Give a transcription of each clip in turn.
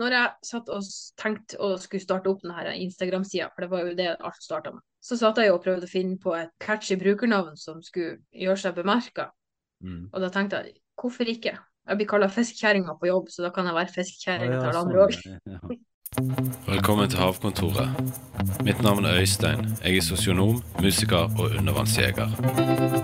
når jeg satt og tenkte å skulle starte opp denne Instagram-sida, for det var jo det alt starta med, så satt jeg og prøvde å finne på et catchy brukernavn som skulle gjøre seg bemerka. Mm. Og da tenkte jeg, hvorfor ikke? Jeg blir kalla fiskekjerringa på jobb, så da kan jeg være fiskekjerringa til alle andre òg. Velkommen til Havkontoret. Mitt navn er Øystein. Jeg er sosionom, musiker og undervannsjeger.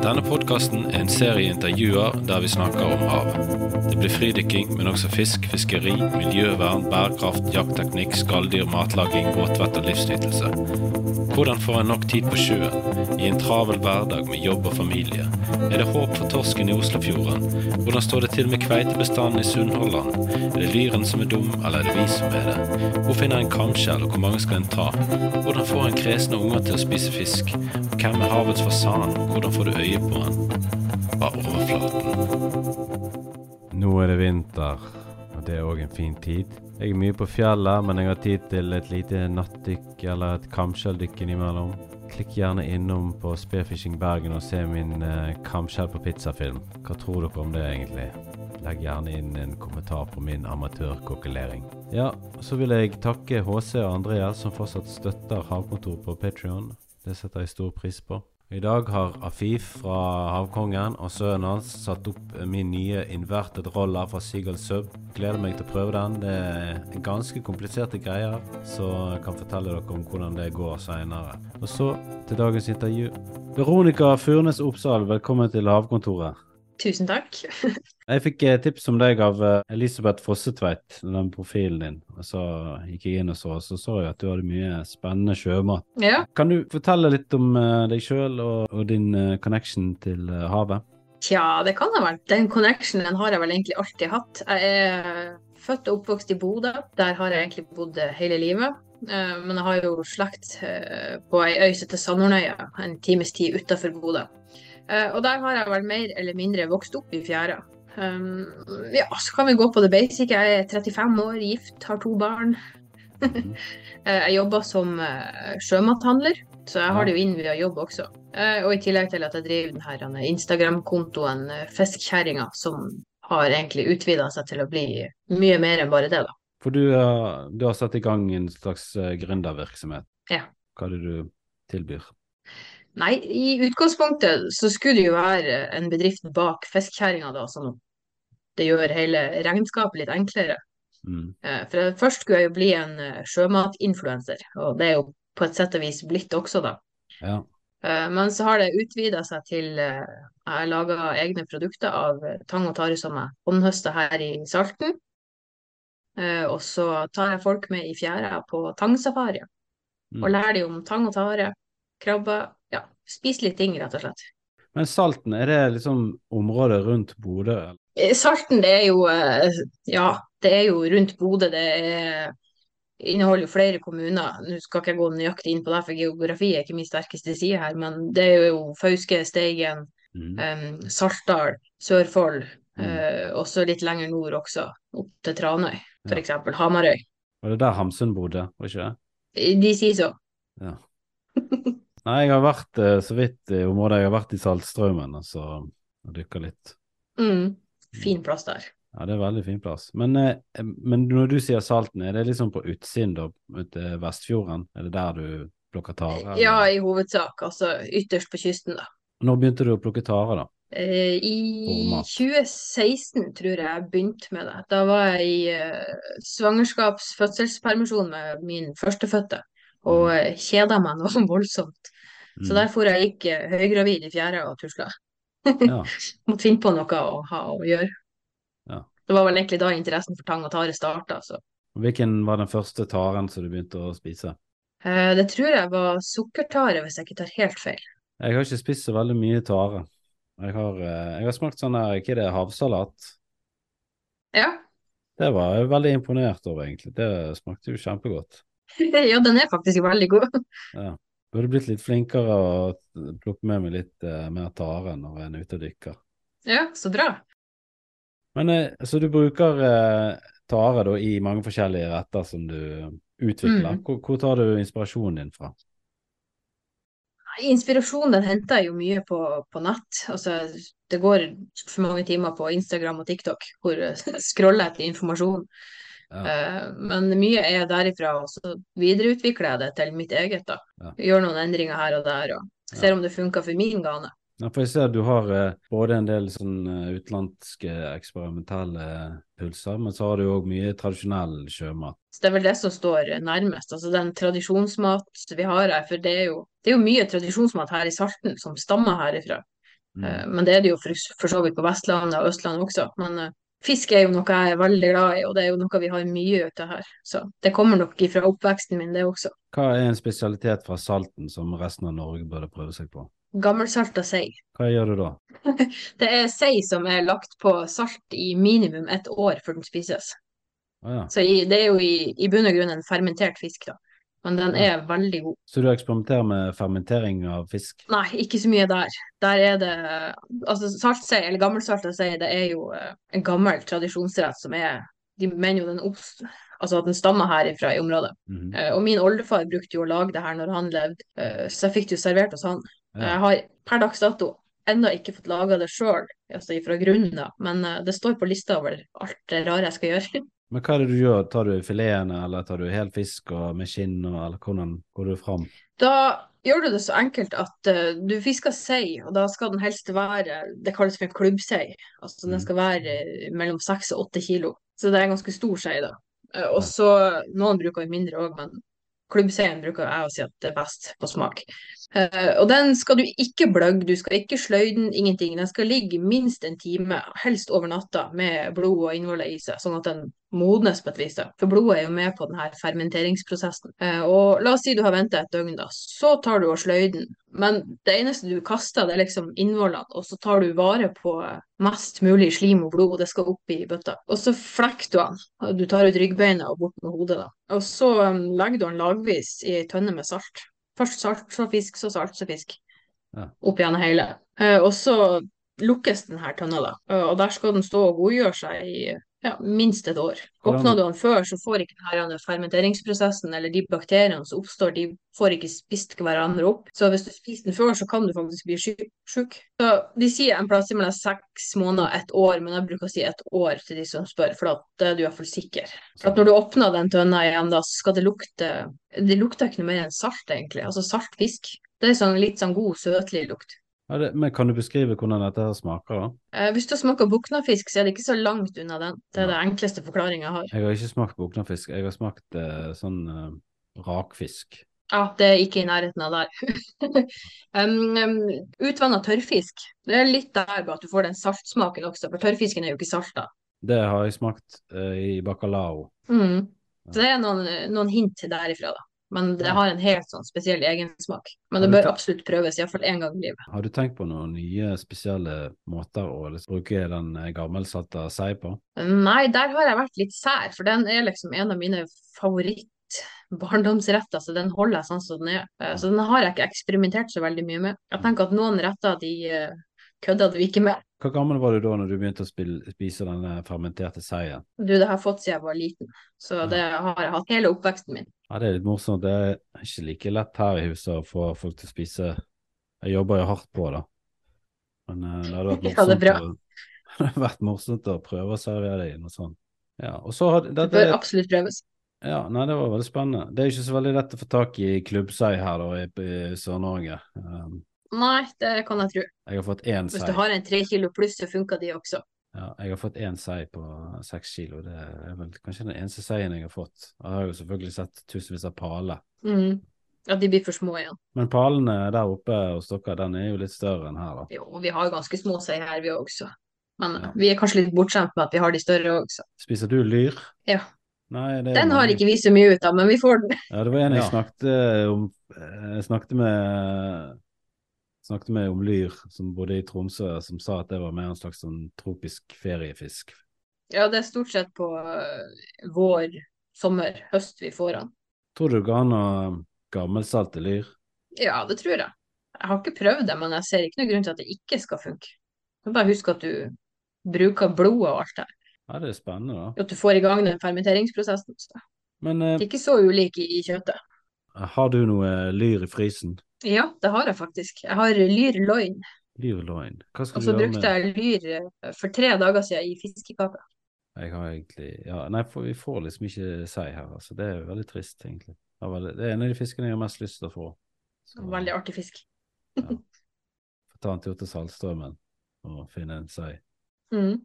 Denne podkasten er en serie intervjuer der vi snakker om havet. Det blir fridykking, men også fisk, fiskeri, miljøvern, bærekraft, jaktteknikk, skalldyr, matlaging, båtvett og livsnytelse. Hvordan får en nok tid på sjøen, i en travel hverdag med jobb og familie? Er det håp for torsken i Oslofjorden? Hvordan står det til med kveitebestanden i Sunnhordland? Er det lyren som er dum, eller er det vi som er det? Hvor finner en kamskjell, og hvor mange skal en ta? Hvordan får en kresne unger til å spise fisk? Og hvem er havets fasan? Hvordan får du øye på han? Bare overflaten. Nå er det vinter, og det er òg en fin tid. Jeg er mye på fjellet, men jeg har tid til et lite nattdykk eller et kamskjelldykk innimellom. Klikk gjerne innom på Spearfishing Bergen og se min eh, kamskjell på pizzafilm. Hva tror dere om det, egentlig? Legg gjerne inn en kommentar på min amatørkokkelering. Ja, så vil jeg takke HC og Andreas som fortsatt støtter Havkontor på Patrion. Det setter jeg stor pris på. I dag har Afif fra Havkongen og sønnen hans satt opp min nye inverted roller fra Seagull Sub. Gleder meg til å prøve den. Det er ganske kompliserte greier, så jeg kan fortelle dere om hvordan det går seinere. Og så til dagens intervju. Veronica Furnes Oppsal, velkommen til Havkontoret. Tusen takk. jeg fikk eh, tips om deg av eh, Elisabeth Fossetveit, den profilen din. Og så gikk jeg inn og så, og så så jeg at du hadde mye spennende sjømat. Ja. Kan du fortelle litt om eh, deg sjøl og, og, din connection til havet? Tja, det kan jeg vel. Den connectionen har jeg vel egentlig alltid hatt. Jeg er født og oppvokst i Bodø. Der har jeg egentlig bodd hele livet. Men jeg har jo slekt på ei øy som heter Sandhornøya, en times tid utafor Bodø. Og der har jeg vel mer eller mindre vokst opp i fjæra. Um, ja, så kan vi gå på det basic. Jeg er 35 år, gift, har to barn. uh, jeg jobber som uh, sjømathandler, så jeg har det jo inn via jobb også. og i tillegg til at jeg driver denne Instagram-kontoen Fiskkjerringa, som har egentlig utvida seg til å bli mye mer enn bare det, da. For du, du har satt i gang en slags gründervirksomhet. Ja. Hva er det du tilbyr? Nei, i utgangspunktet så skulle det jo være en bedrift bak Fiskkjerringa, da, som det gjør hele regnskapet litt enklere. Mm. Eh, for først skulle jeg jo bli en eh, sjømatinfluenser, og det er jo på et sett og vis blitt også, da. Ja. Eh, men så har det utvida seg til Jeg laga egne produkter av tang og tare som jeg håndhøster her i Salten. Og så tar jeg folk med i fjæra på tangsafari mm. og lærer dem om tang og tare, krabber, Spise litt ting, rett og slett. Men Salten, er det liksom området rundt Bodø? Eh, Salten, det er jo eh, Ja, det er jo rundt Bodø. Det er, inneholder jo flere kommuner. Nå skal ikke jeg gå nøyaktig inn på det, for geografi er ikke min sterkeste side her. Men det er jo Fauske, Steigen, mm. um, Saltdal, Sørfold. Mm. Uh, og litt lenger nord også, opp til Tranøy, f.eks. Ja. Hamarøy. Var det der Hamsun bodde, var ikke det? De sier så. Ja. Nei, jeg har vært eh, så vidt i området. Jeg har vært i Saltstraumen altså, og dykka litt. Mm. Fin plass der. Ja, det er veldig fin plass. Men, eh, men når du sier Salten, er det liksom på utsiden da, til Vestfjorden? Er det der du plukker tare? Ja, i hovedsak. Altså ytterst på kysten, da. Når begynte du å plukke tare, da? Eh, I 2016 tror jeg jeg begynte med det. Da var jeg i uh, svangerskaps-fødselspermisjon med min førstefødte og mm. kjeda meg noe voldsomt. Så mm. derfor jeg gikk eh, høygravid i fjerde og tusla. Ja. Måtte finne på noe å ha å gjøre. Ja. Det var vel egentlig da interessen for tang og tare starta. Hvilken var den første taren som du begynte å spise? Eh, det tror jeg var sukkertare, hvis jeg ikke tar helt feil. Jeg har ikke spist så veldig mye tare. Jeg har, eh, jeg har smakt sånn her, ikke det, havsalat. Ja. Det var jeg veldig imponert over, egentlig. Det smakte jo kjempegodt. ja, den er faktisk veldig god. ja. Burde blitt litt flinkere og plukke med meg litt uh, mer tare når jeg er ute og dykker. Ja, så bra. Men uh, Så du bruker uh, tare da i mange forskjellige retter som du utvikler. Mm. Hvor, hvor, tar du inspirasjonen din fra? Inspirasjonen den henter jeg jo mye på, på nett. Altså, det går for mange timer på Instagram og TikTok hvor jeg scroller etter informasjon. Ja. Eh, men mye er derifra, og så videreutvikler jeg det til mitt eget, da. Ja. Gjør noen endringer her og der, og ser om det funker for min gane. Ja, for jeg ser du har eh, både en del sånn eh, utenlandske eksperimentelle pulser, men så har du òg mye tradisjonell sjømat. Så det er vel det som står nærmest, altså den tradisjonsmat vi har her. For det er jo, det er jo mye tradisjonsmat her i Salten som stammer herifra. Mm. Men det er det jo for, for så vidt på Vestlandet og Østlandet også. Men fisk er jo noe jeg er veldig glad i, og det er jo noe vi har mye ut av her. Så det kommer nok ifra oppveksten min, det også. Hva er en spesialitet fra Salten som resten av Norge burde prøve seg på? Gammelsalta sei. Hva gjør du da? Det er sei som er lagt på salt i minimum ett år før den spises. Ah, ja. Så det er jo i, i bunn og grunn en fermentert fisk, da. Men den er veldig god. Så du eksperimenterer med fermentering av fisk? Nei, ikke så mye der. Der er det Altså, saltsei, eller gammelsalta sei, det er jo eh, en gammel tradisjonsrett som er De mener jo den oppst... Altså at den stammer herifra i området. Mhm. Eh, Og min oldefar brukte jo å lage det her når han levde, eh, så jeg fikk det jo servert hos han. Ja. Jeg har per dags dato ennå ikke fått laga det sjøl, altså fra grunnen av, men eh, det står på lista over alt det rare jeg skal gjøre. Men hva er det du gjør? Tar du filetene, eller tar du hel fisk med skinn, eller hvordan går du fram? Da gjør du det så enkelt at uh, du fisker sei, og da skal den helst være Det kalles for en klubbsei. Altså den Mhm. skal være eh, mellom seks og åtte kilo. Så det er en ganske stor sei, da. Uh, Og så Noen bruker jo mindre òg, men klubbseien bruker jeg å si at det er best på smak. Eh, og den skal du ikke bløgge, du skal ikke sløye den, ingenting. Den skal ligge minst en time, helst over natta, med blod og innvoller i seg, sånn at den modnes på et vis. da. For blodet er jo med på denne fermenteringsprosessen. Uh, og la oss si du har venta et døgn, da. Så tar du og sløyer den. Men det eneste du kaster, det er liksom innvollene, og så tar du vare på mest mulig slim og blod, og det skal opp i bøtta. Og så flekker du den. Du tar ut ryggbeina og bort med hodet, da. Og så um, legger du den lagvis i ei tønne med salt. Først salt, så fisk, så salt, så fisk. Ja. Opp igjen hele. Eh, og så lukkes denne tønna, da. Eh, og der skal den stå og godgjøre seg i ja, minst et år. Åpner du den før, så får ikke denne fermenteringsprosessen eller de bakteriene som oppstår, de får ikke spist hverandre opp. Så hvis du spiser den før, så kan du faktisk bli sjuk. Så de sier en plass mellom seks måneder et år, men jeg bruker å si et år til de som spør, for da er du iallfall sikker. For at når du åpner den tønna igjen, da så skal det lukte Det lukter ikke noe mer enn salt, egentlig. Altså salt fisk. Det er sånn litt sånn god, søtlig lukt. Ja, det, men kan du beskrive hvordan dette her smaker, da? Eh, hvis du smaker buknafisk, så er det ikke så langt unna den. Det er Ja. det enkleste forklaringa jeg har. Jeg har ikke smakt buknafisk, jeg har smakt eh, sånn eh, rakfisk. Ja, det er ikke i nærheten av der. um, um, Utvanna tørrfisk. Det er litt der bare at du får den saltsmaken også, for tørrfisken er jo ikke salta. Det har jeg smakt eh, i bacalao. Mm. Så det er noen, noen hint derifra, da. Men det har en helt sånn spesiell egensmak. Men det bør absolutt prøves, iallfall én gang i livet. Har du tenkt på noen nye spesielle måter å liksom bruke den gammelsatte gammelsalta sei på? Nei, der har jeg vært litt sær, for den er liksom en av mine favoritt-barndomsretter, så den holder jeg sånn som den er. Eh, Så den har jeg ikke eksperimentert så veldig mye med. Jeg tenker at noen retter de kødder du ikke med. Hvor gammel var du da når du begynte å spille, spise denne fermenterte seien? Du, det har jeg fått siden jeg var liten, så det har jeg hatt hele oppveksten min. Ja, det er litt morsomt. Det er ikke like lett her i huset å få folk til å spise. Jeg jobber jo hardt på det. Men eh, det hadde vært Ja, det morsomt, å, det hadde vært morsomt å prøve å servere det i noe sånt. Ja, og så hadde, Det det bør absolutt prøves. Ja, nei, det var veldig spennende. Det er ikke så veldig lett å få tak i klubbsei her da, i, i Sør-Norge. Um, Nei, det kan jeg tro. jeg har fått én Hvis du har en tre kilo pluss, så funker de også. Ja, jeg har fått én sei på seks kilo. Det er vel kanskje den eneste seien jeg har fått. Jeg har jo selvfølgelig sett tusenvis av paler. Mm. Ja, de blir for små igjen. Men palene der oppe hos dere, den er jo litt større enn her, da. Jo, vi har ganske små sei her, vi også. Men Ja. vi er kanskje litt bortskjemt med at vi har de større også. Spiser du lyr? Ja. Nei, det Den har ikke vi så mye ut av, men vi får den. Ja, det var en jeg Ja. snakket om Jeg snakket med Snakket med om lyr som bodde i Tromsø, som sa at det var mer en slags sånn tropisk feriefisk. Ja, det er stort sett på øh, vår, sommer, høst vi får den. Tror du det går an å gammelsalte lyr? Ja, det tror jeg. Jeg har ikke prøvd det, men jeg ser ikke noen grunn til at det ikke skal funke. Du bare husk at du bruker blodet og alt det. Ja, det er spennende, da. At du får i gang den fermenteringsprosessen. Men eh, Det er ikke så ulik i, i kjøttet. Har du noe lyr i frysen? Ja, det har jeg faktisk. Jeg har lyr loin. Lyr loin. Hva skal Og så brukte jeg lyr eh, for tre dager siden i fiskekake. Jeg har egentlig Ja, nei, for, vi får liksom ikke sei her, altså. Det er veldig trist, egentlig. Det det er en av de fiskene jeg har mest lyst til å få. Så, Veldig artig fisk. Ja. Få ta en tur til Saltstraumen og finne en sei. Mm.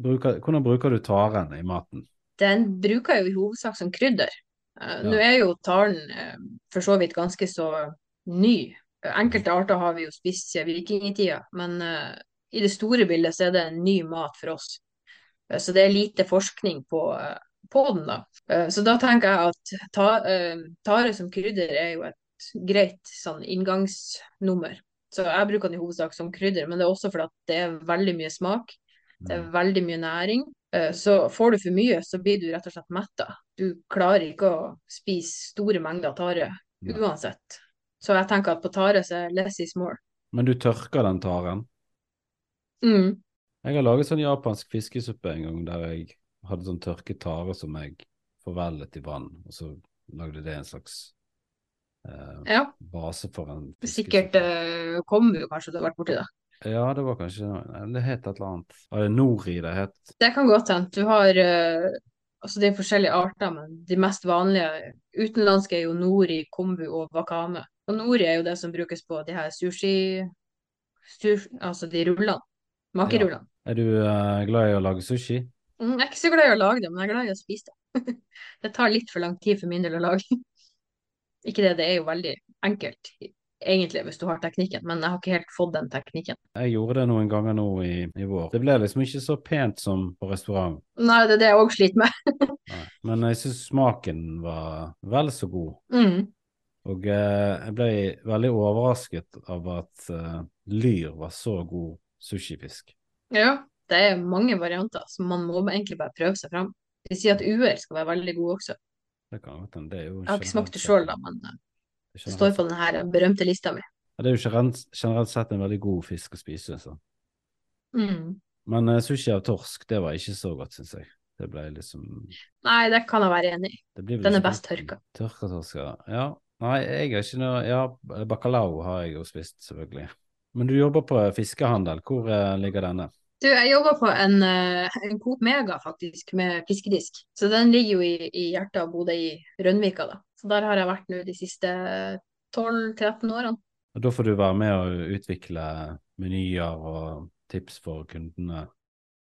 Bruker, hvordan bruker du taren i maten? Den bruker jeg jo i hovedsak som krydder. Eh, Ja. Nå er jo taren eh, for så vidt ganske så ny. Enkelte arter har vi jo spist siden vikingtida, men eh, i det store bildet så er det en ny mat for oss. Så det er lite forskning på, på den, da. Så da tenker jeg at ta, tare som krydder er jo et greit sånn inngangsnummer. Så jeg bruker den i hovedsak som krydder, men det er også fordi det er veldig mye smak. Det er veldig mye næring. Eh, Så får du for mye, så blir du rett og slett metta. Du klarer ikke å spise store mengder tare uansett. Så jeg tenker at på tare så er less is more. Men du tørker den taren? Mm. Jeg har laget sånn japansk fiskesuppe en gang der jeg hadde sånn tørket tare som jeg forvellet i vann, og så lagde det en slags eh, Ja, base for en fiskesuppe. Sikkert kommer jo kanskje du har vært borti det. Ja, det var kanskje Det het et eller annet. Var det nori det het? Det kan godt hende. Du har eh, altså det er forskjellige arter, men de mest vanlige utenlandske er jo nori, kombu og wakame. Og nori er jo det som brukes på de her sushi, sushi altså de rullene. Makerullene. Er du uh, glad i å lage sushi? Mm, Jeg er ikke så glad i å lage det, men jeg er glad i å spise det. Det tar litt for lang tid for min del å lage. Ikke det, det er jo veldig enkelt egentlig hvis du har teknikken, men jeg har ikke helt fått den teknikken. Jeg gjorde det noen ganger nå i, i vår. Det ble liksom ikke så pent som på restaurant. Nei, det er det jeg òg sliter med. Nei. Men jeg syns smaken var vel så god. Mm. Og eh, jeg ble veldig overrasket av at eh, lyr var så god sushifisk. Ja, det er mange varianter, så man må egentlig bare prøve seg fram. De sier at uer skal være veldig god også. Det kan godt hende. Det er jo Jeg har ikke smakt det sjøl, da, men generelt står på den her berømte lista mi. Ja, Det er jo generelt, generelt sett en veldig god fisk å spise. Så. Mm. Men uh, sushi av torsk, det var ikke så godt, syns jeg. Det ble liksom Nei, det kan jeg være enig i. det blir Den er best tørka. Tørka torsk, ja. ja. Nei, jeg har ikke noe Ja, bacalao har jeg jo spist, selvfølgelig. Men du jobber på fiskehandel. Hvor uh, ligger denne? Du, jeg jobber på en, uh, en Coop Mega, faktisk, med fiskedisk. Så den ligger jo i, i hjertet av Bodø i Rønvika, da. Så der har jeg vært nå de siste 12-13 årene. Og Da får du være med å utvikle menyer og tips for kundene.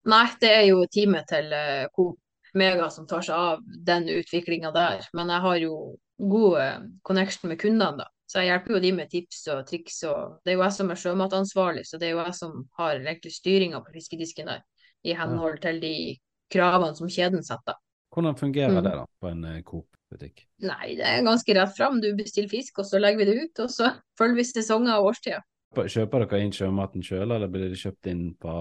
Nei, det er jo teamet til eh, Coop Mega som tar seg av den utviklinga der. Men jeg har jo god eh, connection med kundene, da. Så jeg hjelper jo de med tips og triks. Og det er jo jeg som er sjømatansvarlig, så det er jo jeg som har egentlig styringa på fiskedisken der. I henhold til de kravene som kjeden setter. Hvordan fungerer Mm. det da på en eh, Coop-butikk? Nei, det er ganske rett fram. Du bestiller fisk, og så legger vi det ut. Og så følger vi sesonger og årstider. Kjøper dere inn sjømaten sjøl, eller blir det kjøpt inn på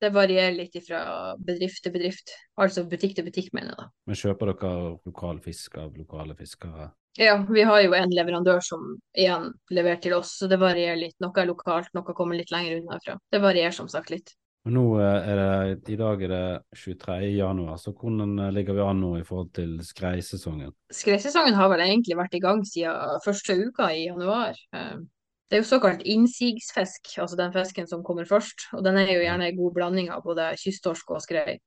Det varierer litt fra bedrift til bedrift. Altså butikk til butikk, mener jeg da. Men kjøper dere lokal fisk av lokale fiskere? Ja, vi har jo en leverandør som igjen leverer til oss, så det varierer litt. Noe er lokalt, noe kommer litt lenger unna fra. Det varierer som sagt litt. Og nå eh, er det, I dag er det 23. januar, så hvordan eh, ligger vi an nå i forhold til skreisesongen? Skreisesongen har vel egentlig vært i gang siden første uka i januar. Eh, Det er jo såkalt innsigsfisk, altså den fisken som kommer først. Og den er jo gjerne en god blanding av både kysttorsk og skrei.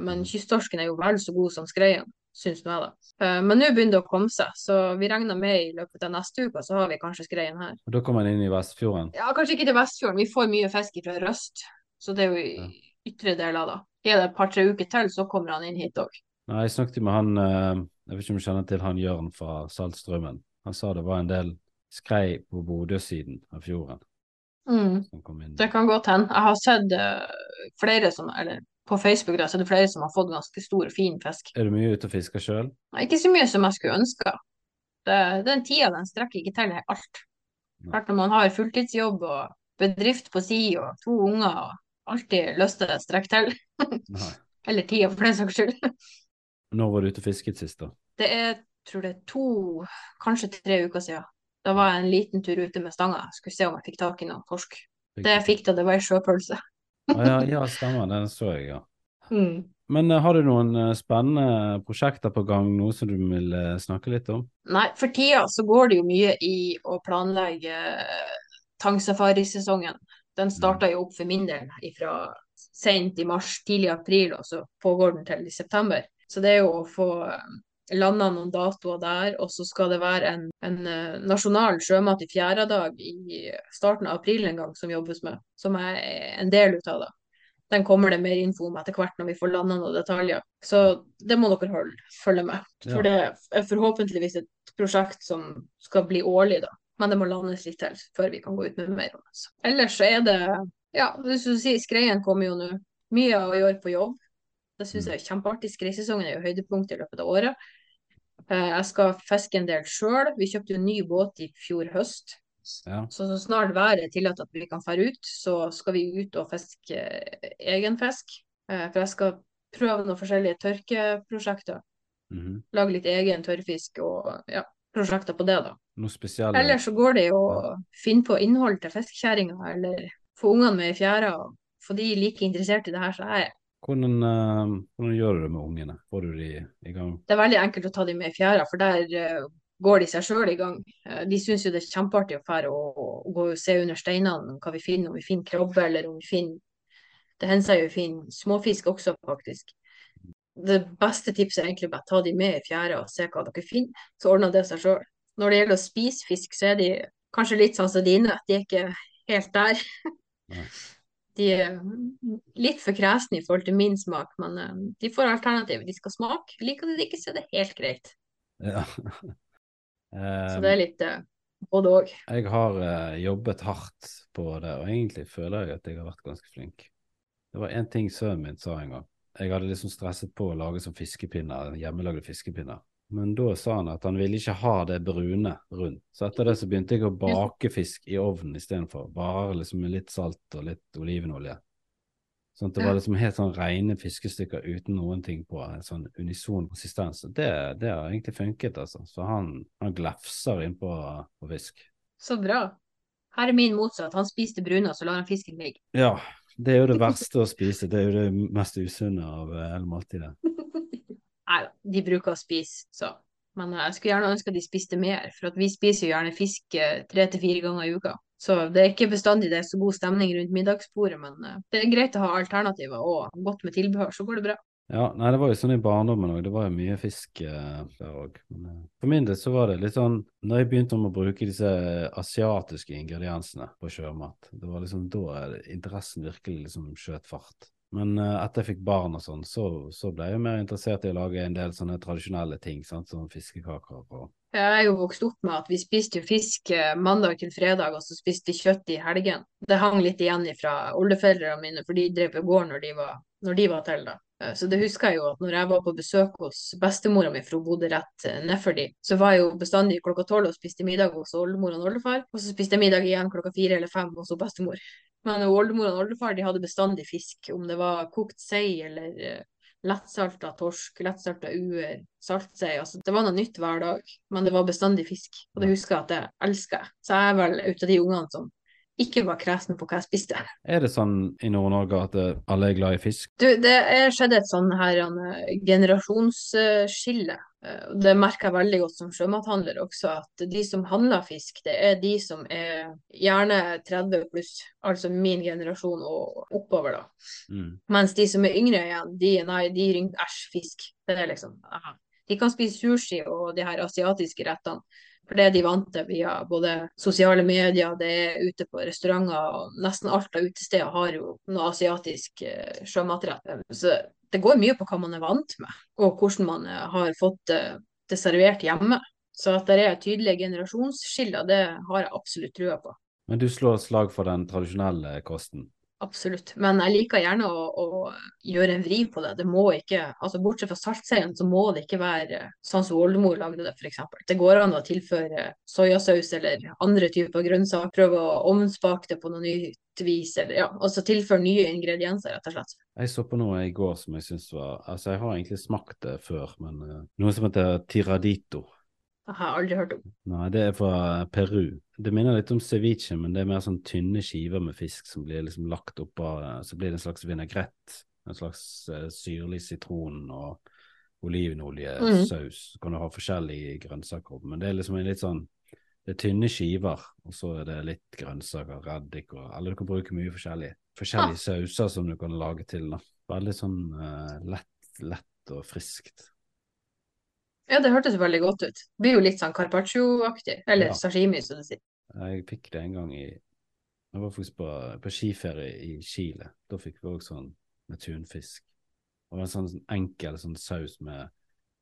Men kysttorsken er jo vel så god som skreien, syns nå jeg, da. Men nå begynner det å komme seg, så vi regner med i løpet av neste uke så har vi kanskje skreien her. Og Da kommer den inn i Vestfjorden. Ja, kanskje ikke til Vestfjorden, vi får mye fisk fra Røst, så det er jo i ytre deler da. Er det et par-tre uker til, så kommer han inn hit òg. Jeg snakket med han eh, Jeg vet ikke om du kjenner til han Jørn fra Saltstraumen. Han sa det var en del skrei på Bodø-siden av fjorden Mm. Det kan godt hende. Jeg har sett eh, flere som, eller på Facebook da, så er det flere som har fått ganske stor og fin fisk. Er du mye ute og fisker sjøl? Ikke så mye som jeg skulle ønske. Det, den tida den strekker ikke til alt. Klart Når man har fulltidsjobb og bedrift på si og to unger og alltid lyst til å strekke til. Eller tida, for den saks skyld. Når var du ute og fisket sist, da? Det er, tror det er to, kanskje tre uker siden. Da var jeg en liten tur ute med stanga. Skulle se om jeg fikk tak i noen torsk. Fikk Det jeg fikk da, det var ei sjøpølse. Ah, ja, ja, stemmer. Den så jeg, ja. Mm. Men eh, har du noen eh, spennende prosjekter på gang, noe som du vil eh, snakke litt om? Nei, for tida så går det jo mye i å planlegge tangsafarisesongen. Den starta jo opp for min del fra sent i mars, tidlig april, og så pågår den til i september. Så det er jo å få landa noen datoer der, og så skal det være en, en uh, nasjonal sjømat i fjerde dag i starten av april en gang som jobbes med, som er en del ut av det. Den kommer det mer info om etter hvert når vi får landa noen detaljer. Så det må dere holde, følge med. For det er forhåpentligvis et prosjekt som skal bli årlig, da. Men det må landes litt til før vi kan gå ut med mer om det. Ellers så er det ja, hvis du sier skreien kommer jo nå. Mye å gjøre på jobb. Det syns jeg er kjempeartig. Skreisesongen er jo høydepunktet i løpet av året. Eh, jeg skal fiske en del sjøl. Vi kjøpte jo ny båt i fjor høst. Ja. Så, så snart været tillater at vi kan fære ut, så skal vi ut og fiske eh, egen fisk. Eh, for jeg skal prøve noen forskjellige tørkeprosjekter. Mm -hmm. Lage litt egen tørrfisk og ja, prosjekter på det, da. Noe spesielt? Ellers så går det jo å finne på innhold til fiskekjerringa, eller få ungene med i fjæra få de like interessert i det her som jeg er. Hvordan, uh, hvordan, gjør du det med ungene? Får du de i gang? Det er veldig enkelt å ta de med i fjæra, for der uh, går de seg sjøl i gang. Uh, de syns jo det er kjempeartig å fære og, og, gå og se under steinene hva vi finner, om vi finner krabbe eller om vi finner Det hender seg jo vi finner småfisk også, faktisk. Det beste tipset er egentlig bare å ta de med i fjæra og se hva dere finner. Så ordner det seg sjøl. Når det gjelder å spise fisk, så er de kanskje litt sånn som dine. De er ikke helt der. De er litt for kresne i forhold til min smak, men uh, de får alternativ. De skal smake. Liker de det ikke, så er det helt greit. Ja. så det er litt uh, både òg. Jeg har uh, jobbet hardt på det, og egentlig føler jeg at jeg har vært ganske flink. Det var én ting sønnen min sa en gang. Jeg hadde liksom stresset på å lage sånn fiskepinner, hjemmelagde fiskepinner. Men da sa han at han ville ikke ha det brune rundt. Så etter det så begynte jeg å bake fisk i ovnen istedenfor. Bare liksom med litt salt og litt olivenolje. Sånn at det var liksom helt sånn rene fiskestykker uten noen ting på. En sånn unison konsistens. Det, det har egentlig funket, altså. Så han, han glefser innpå på fisk. Så bra. Her er min motsatt. Han spiste brune, og så lar han fisken ligge. Ja, det er jo det verste å spise. Det er jo det mest usunne av eh, hele måltidet. Nei da, de bruker å spise, så. Men eh, jeg skulle gjerne ønske at de spiste mer, for vi spiser jo gjerne fisk eh, tre til fire ganger i uka. Så det er ikke bestandig det er så god stemning rundt middagsbordet, men eh, det er greit å ha alternativer og godt med tilbehør, så går det bra. Ja, nei, det var jo sånn i barndommen òg. Det var jo mye fisk eh, der òg. For min del så var det litt sånn Når jeg begynte å bruke disse asiatiske ingrediensene på sjømat, det var liksom da interessen virkelig liksom skjøt fart. Men uh, etter jeg fikk barn og sånn, så, så, ble jeg mer interessert i å lage en del sånne tradisjonelle ting, sant? som fiskekaker og Jeg er jo vokst opp med at vi spiste jo fisk eh, mandag til fredag, og så spiste vi kjøtt i helgen. Det hang litt igjen fra oldeforeldrene mine, for de drev på gård når de var, når de var til, da. Eh, så det husker jeg jo at når jeg var på besøk hos bestemora mi, for hun bodde rett nedfor de, så var jeg jo bestandig klokka tolv og spiste middag hos oldemor og oldefar. Og så spiste jeg middag igjen klokka fire eller fem hos bestemor. Men oldemor og oldefar de hadde bestandig fisk, om det var kokt sei eller uh, lettsalta torsk, lettsalta uer, saltsei. Altså, det var noe nytt hver dag, men det var bestandig fisk. Og det husker jeg at jeg elsker. Så jeg er vel ut av de ungene som ikke var kresen på hva jeg spiste. Er det sånn i Nord-Norge at eh, alle er glad i fisk? Du, det er skjedd et sånn her generasjonsskille. Eh, det merker jeg veldig godt som sjømathandler også, at de som handler fisk, det er de som er gjerne 30 pluss, altså min generasjon og oppover, da. Mm. Mens de som er yngre igjen, de, nei, de ringer æsj, fisk. Det er liksom aha. De kan spise sushi og de her asiatiske rettene. For det er de vant til via både sosiale medier, det er ute på restauranter, og nesten alt av utesteder har jo noe asiatisk eh, sjømatrett. Så det går mye på hva man er vant med, og hvordan man eh, har fått det servert hjemme. Så at det er tydelige generasjonsskiller, det har jeg absolutt trua på. Men du slår slag for den tradisjonelle kosten? Absolutt. Men jeg liker gjerne å, å, gjøre en vri på det. Det må ikke, altså Bortsett fra saltseien, så må det ikke være sånn som oldemor lagde det, f.eks. Det går an å tilføre soyasaus eller andre typer grønnsaker. Prøve å ovnsbake det på noe nytt vis. Eller, ja, altså tilføre nye ingredienser, rett og slett. Jeg så på noe i går som jeg syns var Altså, jeg har egentlig smakt det før, men uh, noe som heter tiradito. Det har jeg aldri hørt om. Nei, det er fra Peru. Det minner litt om ceviche, men det er mer sånn tynne skiver med fisk som blir liksom lagt oppå Så blir det en slags vinaigrett, En slags uh, syrlig sitron og olivenoljesaus. Mm. Så kan du ha forskjellige grønnsaker men det er liksom en litt sånn Det er tynne skiver, og så er det litt grønnsaker, reddik og Eller du kan bruke mye forskjellig. Forskjellige sauser som du kan lage til. da. Veldig sånn uh, lett, lett og friskt. Ja, det hørtes veldig godt ut. Det blir jo litt sånn carpaccio-aktig. Eller Ja. sashimi, som du sier. Jeg fikk det en gang i Jeg var faktisk på, på skiferie i Chile. Da fikk vi også sånn med tunfisk. Og en sånn, sånn enkel sånn saus med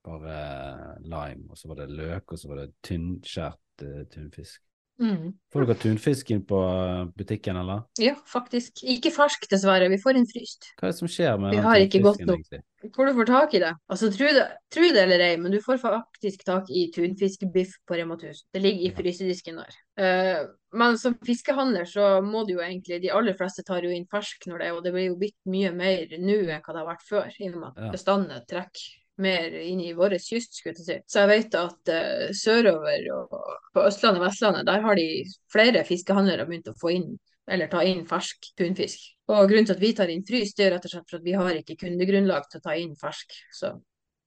bare lime, og så var det løk, og så var det tynnskjært uh, tunfisk. Mm. Får dere tunfisk inn på eh, butikken, eller? Ja, faktisk. Ikke fersk, dessverre. Vi får inn fryst. Hva er det som skjer med Vi den har ikke tunfisken, nok. egentlig? Hvor du får tak i det? Altså, tro det, tro det eller ei, men du får faktisk tak i tunfiskbiff på Rema 1000. Det ligger i frysedisken der. Uh, men som fiskehandler så må du jo egentlig De aller fleste tar jo inn fersk når det er, og det blir jo bitt mye mer nå enn hva det har vært før, i og med at bestandene trekker mer inn i vår kyst, skulle jeg si. Så jeg vet at uh, sørover og på Østlandet og Vestlandet, der har de flere fiskehandlere begynt å få inn eller ta inn fersk tunfisk. Og grunnen til at vi tar inn frys, det er rett og slett for at vi har ikke kundegrunnlag til å ta inn fersk. Så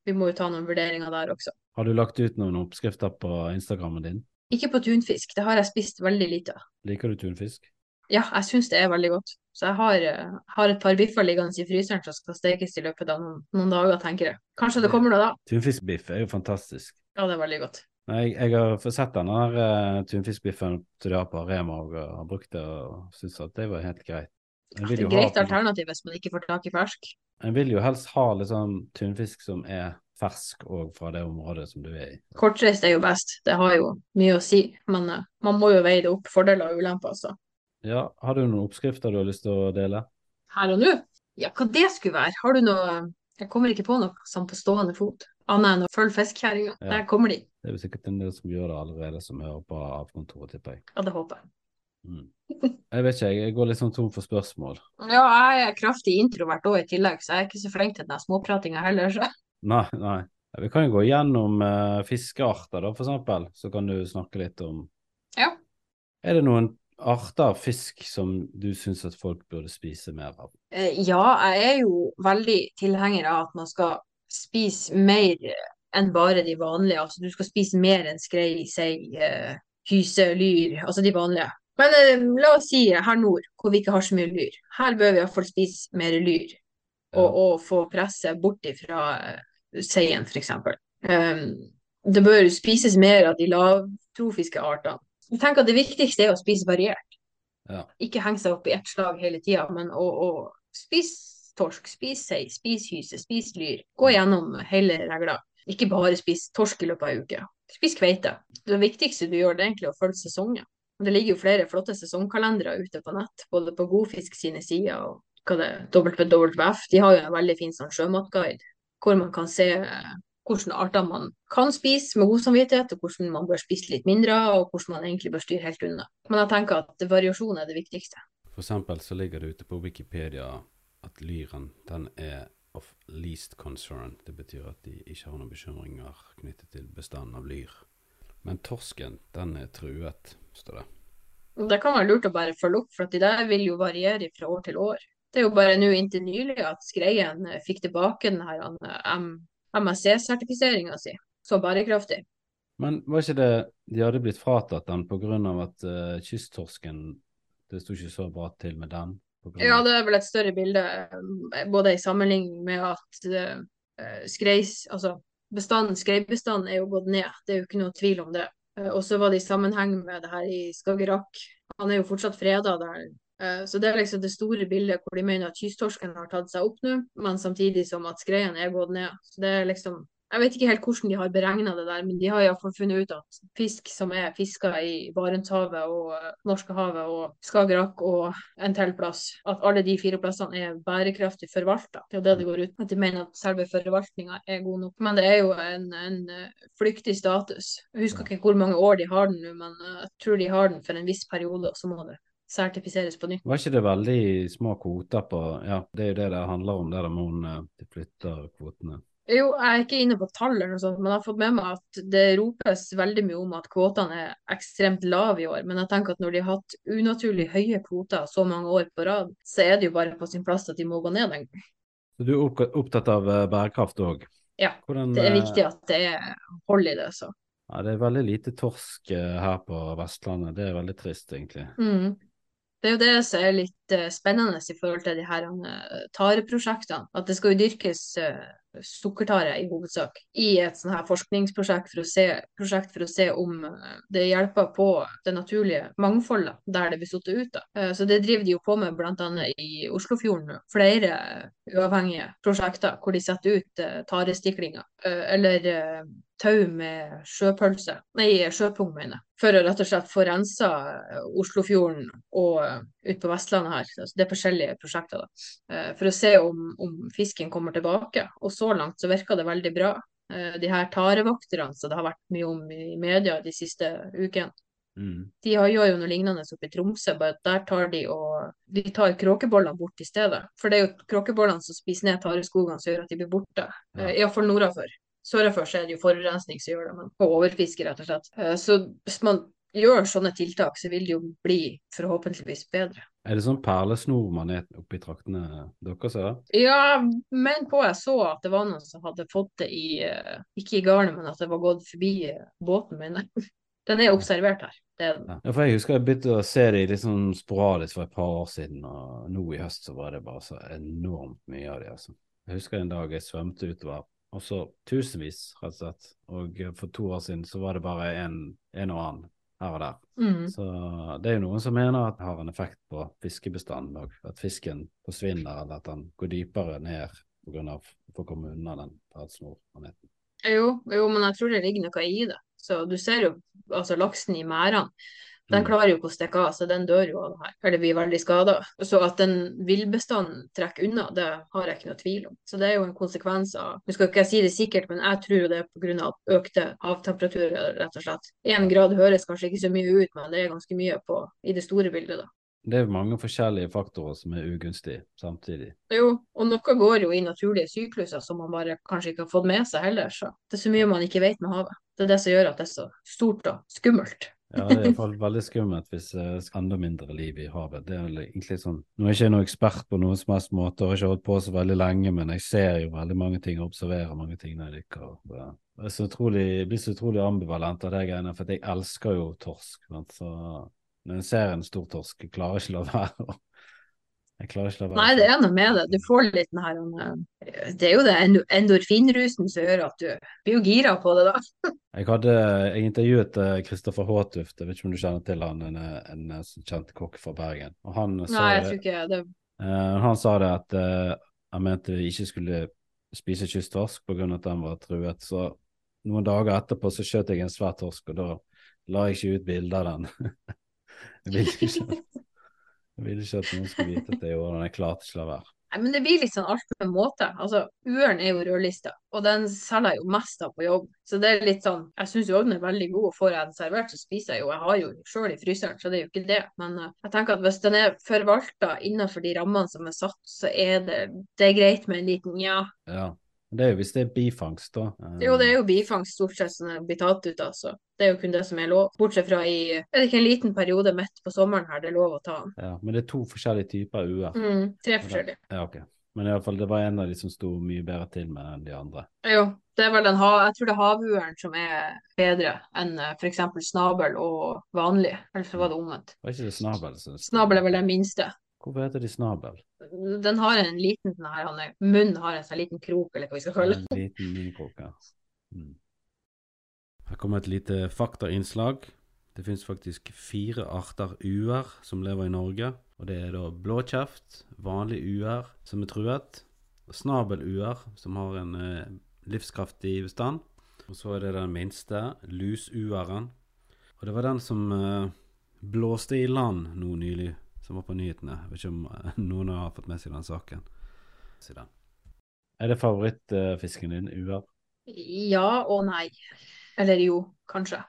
vi må jo ta noen vurderinger der også. Har du lagt ut noen oppskrifter på Instagrammen din? Ikke på tunfisk, det har jeg spist veldig lite av. Liker du tunfisk? Ja, jeg syns det er veldig godt. Så jeg har, eh, har et par biffer liggende i fryseren som skal stekes i løpet av noen, noen dager, tenker jeg. Kanskje det kommer noe da? Tunfiskbiff er jo fantastisk. Ja, det er veldig godt. Jeg, jeg har fått sett den der uh, tunfiskbiffen til de har på Rema og har brukt det og syns at det var helt greit. Ja, Det er et greit ha, alternativ hvis man ikke får tak i fersk. en vil jo helst ha litt sånn tunfisk som er fersk og fra det området som du er i. Kortreist er jo best, det har jo mye å si. Men uh, man må jo veie det opp, fordeler og ulemper, altså. Ja, Har du noen oppskrifter du har lyst til å dele? Her og nå? Ja, hva det skulle være? Har du noe Jeg kommer ikke på noe sånn på stående fot. Annet enn å følge fiskekjerringa. Ja. Der kommer de. Det er jo sikkert en del som gjør det allerede, som hører på avkontoret, tipper jeg. Ja, det håper jeg. Mm. Jeg vet ikke, jeg, går litt sånn tom for spørsmål. Ja, jeg er kraftig introvert òg i tillegg, så jeg er ikke så flink til den småpratinga heller. Så. Nei, nei. Vi kan jo gå gjennom uh, fiskearter, da, for eksempel. Så kan du snakke litt om Ja. Er det noen arter av fisk som du syns at folk burde spise mer av? Eh, Ja, jeg er jo veldig tilhenger av at man skal spise mer enn bare de vanlige. Altså, du skal spise mer enn skrei, sei, eh, hyse, lyr, altså de vanlige. Men eh, la oss si her nord, hvor vi ikke har så mye lyr. Her bør vi iallfall spise mer lyr. Og, og få presset bort ifra seien, f.eks. Um, det bør spises mer av de lavtrofiske artene. Jeg tenker at Det viktigste er å spise variert. Ja. Ikke henge seg opp i ett slag hele tida, men å, å spise torsk, spise sei, spise hyse, spise lyr. Gå gjennom hele regla. Ikke bare spise torsk i løpet av ei uke. Spis kveite. Det viktigste du gjør, det er egentlig å følge sesongen. Det ligger jo flere flotte sesongkalendere ute på nett, både på Godfisk sine sider og hva det WWF. De har jo en veldig fin sånn sjømatguide hvor man kan se eh, hvilke arter man kan spise med god samvittighet, og hvordan man bør spise litt mindre, og hvordan man egentlig bør styre helt unna. Men jeg tenker at variasjon er det viktigste. For eksempel så ligger det ute på Wikipedia at lyren den er of least concern. Det betyr at de ikke har noen bekymringer knyttet til bestanden av lyr. Men torsken, den er truet, står det. Det kan være lurt å bare følge opp, for de der vil jo variere fra år til år. Det er jo bare nå inntil nylig at Skreien eh, fikk tilbake den her eh, MSC-sertifiseringa si. Så bærekraftig. Men var ikke det de hadde blitt fratatt den pga. at uh, kysttorsken Det sto ikke så bra til med den? Ja, det er vel et større bilde, eh, både i sammenligning med at uh, skreis, altså bestanden, skreibestanden er jo gått ned, det er jo ikke noe tvil om det. Og så var det i sammenheng med det her i Skagerrak. Han er jo fortsatt freda der. Eh, Så det er liksom det store bildet hvor de mener at kysttorsken har tatt seg opp nå, men samtidig som at skreien er gått ned. Så det er liksom Jeg vet ikke helt hvordan de har beregna det der, men de har iallfall funnet ut at fisk som er fiska i Barentshavet og eh, Norskehavet og Skagerrak og en til plass, at alle de fire plassene er bærekraftig forvalta. Det er jo det det går ut. At de mener at selve forvaltninga er god nok. Men det er jo en, en eh, flyktig status. Jeg husker ikke hvor mange år de har den nå, men jeg tror de har den for en viss periode, og så må det sertifiseres på nytt. Var ikke det veldig små kvoter på Ja, det er jo det det handler om, det der med hun eh, de flytter kvotene. Jo, jeg er ikke inne på tall eller noe sånt, men jeg har fått med meg at det ropes veldig mye om at kvotene er ekstremt lave i år. Men jeg tenker at når de har hatt unaturlig høye kvoter så mange år på rad, så er det jo bare på sin plass at de må gå ned en gang. Så du er opptatt av eh, bærekraft òg? Ja, Hvordan, Det er eh, viktig at det er hold i det, så. Ja, det er veldig lite torsk her på Vestlandet. Det er veldig trist, egentlig. Mm. Det er jo det som er litt eh, spennende i forhold til de her eh, tareprosjektene. At det skal jo dyrkes eh, sukkertare i hovedsak i et sånn her forskningsprosjekt for å se, for å se om det hjelper på det naturlige mangfoldet der det blir satt ut. da. Så det driver de jo på med bl.a. i Oslofjorden. Flere uavhengige prosjekter hvor de setter ut eh, tarestiklinger. eh, Eller eh, tau med sjøpølse, nei, sjøpung, mener. For å rett og slett få rensa eh, Oslofjorden og ut på Vestlandet her. Altså, det er forskjellige prosjekter, da. For å se om, om fisken kommer tilbake. Og så langt så virker det veldig bra. De her tarevokterne som det har vært mye om i media de siste ukene. Mm. De gjør jo noe lignende oppe i Tromsø, bare at der tar de og de tar kråkebollene bort i stedet. For det er jo kråkebollene som spiser ned tareskogene som gjør at de blir borte. Ja. Eh, Iallfall nordafor. Sørafor er det jo forurensning som gjør det, men på overfiske, rett og slett. Eh, Så hvis man gjør sånne tiltak, så vil det jo bli forhåpentligvis bedre. Er det sånn perlesnormanet oppe i traktene deres? Ja? Ja, men på jeg så at det var noen som hadde fått det i eh, Ikke i garnet, men at det var gått forbi båten min. Den er observert her. Det er den. Ja, for Jeg husker jeg begynte å se de litt sånn sporadisk for et par år siden, og nå i høst så var det bare så enormt mye av de, altså. Jeg husker en dag jeg svømte utover, og så tusenvis, rett og slett. Og for to år siden så var det bare en, en og annen her og der. Mm. Så det er jo noen som mener at det har en effekt på fiskebestanden òg. At fisken forsvinner, eller at den går dypere ned pga. å komme unna den perlesnormaneten. Jo, jo, men jeg tror det ligger noe i det. Så du ser jo altså laksen i merdene. Den Mm. klarer jo ikke å stikke av, så den dør jo av det her. Eller blir veldig skada. Så at den villbestanden trekker unna, det har jeg ikke noe tvil om. Så det er jo en konsekvens av Nå skal ikke jeg si det sikkert, men jeg tror det er pga. økte havtemperaturer, rett og slett. Én grad høres kanskje ikke så mye ut, men det er ganske mye på, i det store bildet, da. Det er mange forskjellige faktorer som er ugunstige samtidig. Jo, og noe går jo i naturlige sykluser som man bare kanskje ikke har fått med seg heller. Så det er så mye man ikke vet med havet. Det er det som gjør at det er så stort og skummelt. Ja, det er iallfall veldig skummelt hvis det er enda mindre liv i havet. Det er egentlig sånn Nå er jeg ikke noen ekspert på noen som helst måte, og har ikke holdt på så veldig lenge, men jeg ser jo veldig mange ting og observerer mange ting når jeg dykker. det- så utrolig, jeg blir så utrolig ambivalent av de greiene, for jeg elsker jo torsk. sant? Så når jeg ser en stor torsk, jeg klarer ikke la være Jeg klarer ikke la være. Nei, det er noe med det. Du får litt den her eh, Det er jo det endorfinrusen som gjør at du blir jo gira på det, da. Jeg hadde, jeg intervjuet eh, Kristoffer Håtuft, jeg vet ikke om du kjenner til han, en, en, en kjent kokk fra Bergen. Og han sa Nei, jeg tror ikke det. eh, han sa det at eh, han mente vi ikke skulle spise kysttorsk pga. at den var truet. Så noen dager etterpå så skjøt jeg en svær torsk, og da la jeg ikke ut bilde av den. jeg ville ikke, jeg ville ikke at noen skulle vite at jeg gjorde det. Jeg klarte ikke å la være. Nei, men det blir litt sånn alt med måte. Altså, Uren er jo rødlista, og den selger jeg jo mest av på jobb. Så det er litt sånn Jeg syns jo den er veldig god, og får jeg den servert, så spiser jeg jo. Jeg har jo sjøl i fryseren, så det er jo ikke det. Men uh, jeg tenker at hvis den er forvalta innenfor de rammene som er satt, så er det, det er greit med en liten ja. Ja. Det er jo hvis det er bifangst, da. Eh, Jo, det er jo bifangst stort sett som er blitt tatt ut altså. det er jo kun det som er lov. Bortsett fra i Er det ikke en liten periode midt på sommeren her det er lov å ta den? Ja, men det er to forskjellige typer uer. Mm, tre forskjellige. Ja, ok. Men i alle fall, det var en av de som sto mye bedre til med enn de andre. Jo, det er vel den ha jeg tror det er havueren som er bedre enn f.eks. snabel og vanlig. Eller så var det omvendt. Var ikke det snabel? som- Snabel er vel den minste. Hvorfor heter de snabel? Den har en liten sånn her, han munnen har en sånn liten krok, eller hva vi skal kalle det. En liten minikrok, ja. Mm. Her kommer et lite faktainnslag. Det finnes faktisk fire arter uer som lever i Norge. Og det er da blåkjeft, vanlig uer som er truet, snabeluer som har en eh, livskraftig bestand. Og så er det den minste, lusueren. Og det var den som eh, blåste i land nå nylig, som var på nyhetene. Jeg vet ikke om eh, noen har fått med seg den saken. Siden. Er det favorittfisken din, uer? Ja og nei. Eller jo, kanskje.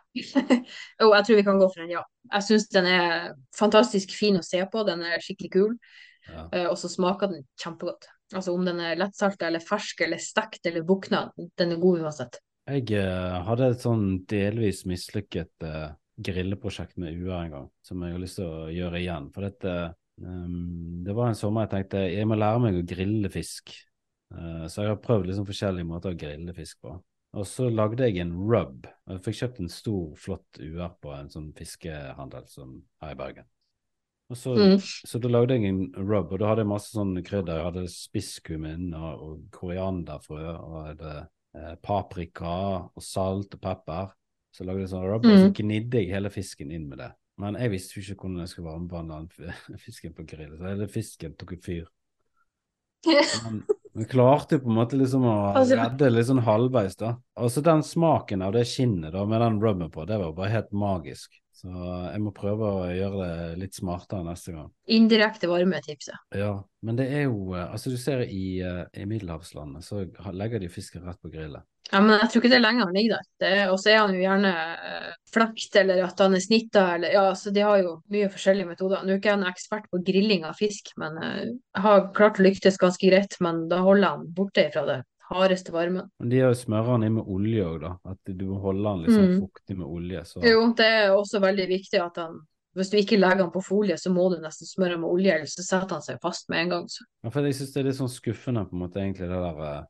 jo, jeg tror vi kan gå for en ja. Jeg syns den er fantastisk fin å se på, den er skikkelig kul. Ja. Eh, og så smaker den kjempegodt. Altså om den er lettsalta eller fersk eller stekt eller bukna, den er god uansett. Jeg uh, hadde et sånn delvis mislykket eh, grilleprosjekt med UR en gang, som jeg har lyst til å gjøre igjen. For dette, um, det var en sommer jeg tenkte jeg må lære meg å grille fisk. Uh, så jeg har prøvd liksom forskjellige måter å grille fisk på. Og så lagde jeg en rub. Jeg fikk kjøpt en stor, flott UR på en sånn fiskehandel som her i Bergen. Og så, Mm. så da lagde jeg en rub, og da hadde jeg masse sånn krydder. Jeg hadde spisskummin og, og korianderfrø, og jeg hadde eh, paprika og salt og pepper. Så lagde jeg sånn rub, og så Mm. gnidde jeg hele fisken inn med det. Men jeg visste jo ikke hvordan jeg skulle varmebehandle fisken på grill, så hele fisken tok ut fyr. Men vi klarte jo på en måte liksom å redde litt sånn halvveis, da. Og så den smaken av det skinnet da, med den rubben på, det var bare helt magisk. Så jeg må prøve å gjøre det litt smartere neste gang. Indirekte varme-tipset. Ja, men det er jo eh, Altså, du ser i, eh, i middelhavslandet, så legger de fisken rett på grillet. Ja, men jeg tror ikke det er lenge han ligger der. Er- Og så er han jo gjerne eh, flakt, eller at han er snitta, eller ja, så de har jo mye forskjellige metoder. Nå er ikke jeg en ekspert på grilling av fisk, men eh, jeg har klart å lyktes ganske greit. Men da holder han borte fra det hardeste varmen. Men de har jo smører han inn med olje òg, da. At du må holde den liksom Mm. fuktig med olje. Så Jo, det er også veldig viktig at han Hvis du ikke legger han på folie, så må du nesten smøre med olje, eller så setter han seg fast med en gang. Så. Ja, for jeg synes det er litt sånn skuffende, på en måte, egentlig, det der eh,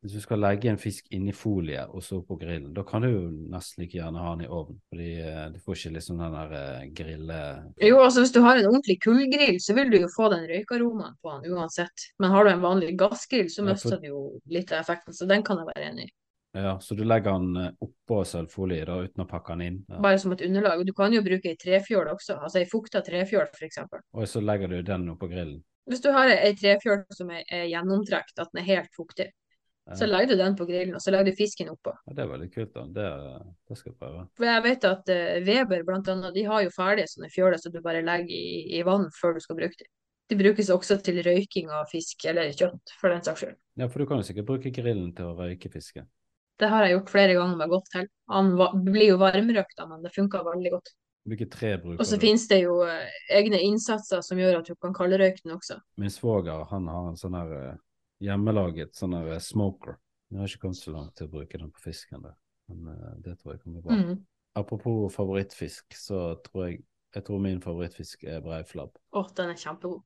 Hvis du skal legge en fisk inni folie og så på grillen, da kan du jo nesten like gjerne ha den i ovnen. Fordi eh, du får ikke liksom den der eh, grille... Jo, altså hvis du har en ordentlig kullgrill, så vil du jo få den røykaromaen på den uansett. Men har du en vanlig gassgrill, så Ja, for- mister du jo litt av effekten, så den kan jeg være enig i. Ja, så du legger den eh, oppå sølvfolie da, uten å pakke den inn. Ja. Bare som et underlag. Du kan jo bruke ei trefjøl også, altså ei fukta trefjøl f.eks. Og så legger du den oppå grillen. Hvis du har ei trefjøl som er, er gjennomtrukket, at den er helt fuktig, så lagde du den på grillen, og så legger du fisken oppå. Ja, det er veldig kult, da. Det, det skal jeg prøve. For jeg vet at eh, Weber blant annet, de har jo ferdige sånne fjøler som du bare legger i, i vann før du skal bruke dem. De brukes også til røyking av fisk, eller kjøtt, for den saks skyld. Ja, for du kan jo sikkert bruke grillen til å røyke fisken. Det har jeg gjort flere ganger med godt hell. Han blir jo varmrøkt, men det funker veldig godt. Hvilke tre bruker Og så finnes det jo eh, egne innsatser som gjør at du kan kaldrøyke den også. Min svoger han har en sånn her eh, hjemmelaget sånn eh, smoker. Jeg har ikke kommet så langt til å bruke den på fisken der, men uh, det tror jeg kommer bra. Mm. Apropos favorittfisk, så tror jeg jeg tror min favorittfisk er breiflabb. Å, den er kjempegod.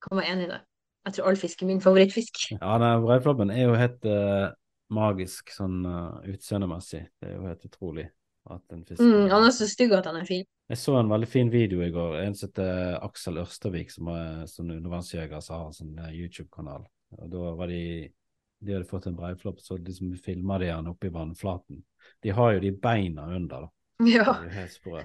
Kan være enig i det. Jeg tror all fisk er min favorittfisk. Ja, den breiflabben er jo helt uh, magisk sånn uh, utseendemessig. Det er jo helt utrolig at en fisk Mm, han er så stygg at han er fin. Jeg så en veldig fin video i går. En som heter Aksel Ørstavik, som er sånn undervannsjeger som har en sånn eh, YouTube-kanal. Og Da var de De hadde fått en breiflopp, så liksom filma de han oppe i vannflaten. De har jo de beina under, da. Ja. Det er helt sprø.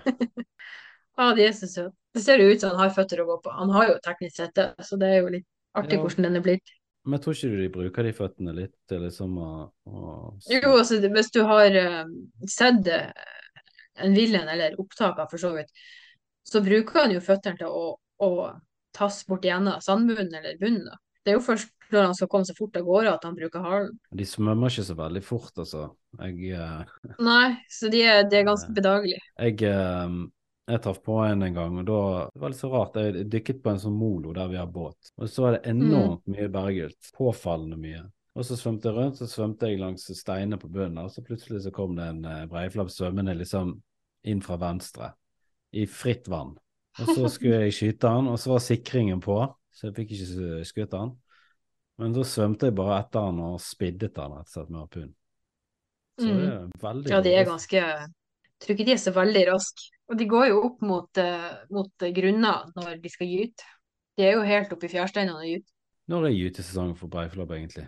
ja, de er så søte. Det ser jo ut som han har føtter å gå på. Han har jo teknisk sett det, så det er jo litt artig Ja. hvordan den er blitt. Men jeg tror ikke du de bruker de føttene litt til liksom å, å Jo, altså hvis du har eh, sett eh, en villen eller opptaket for så vidt, så bruker han jo føttene til å, å tasse bort gjennom sandbunnen eller bunnen. da. Det er jo først når han skal komme seg fort av gårde at han bruker halen. De svømmer ikke så veldig fort, altså. Jeg, uh... Nei, så de er, de er ganske bedagelige. jeg, eh, jeg traff på en en gang, og da det var litt så rart. Jeg dykket på en sånn molo der vi har båt, og så var det enormt mye berggylt. Påfallende mye. Og så svømte jeg rundt, så svømte jeg langs steinene på bunnen, og så plutselig så kom det en uh, breiflabb svømmende liksom inn fra venstre, i fritt vann. Og så skulle jeg skyte han, og så var sikringen på, så jeg fikk ikke skutt han. Men så svømte jeg bare etter han og spiddet han rett og slett med harpun. Så det er veldig Mm. Ja, de er ganske Jeg tror ikke de er så veldig raske. Og de går jo opp mot, eh, mot eh, grunner når de skal gyte. De er jo helt oppe i fjærsteinene og gyter. Når er gytesesongen for breiflabb egentlig?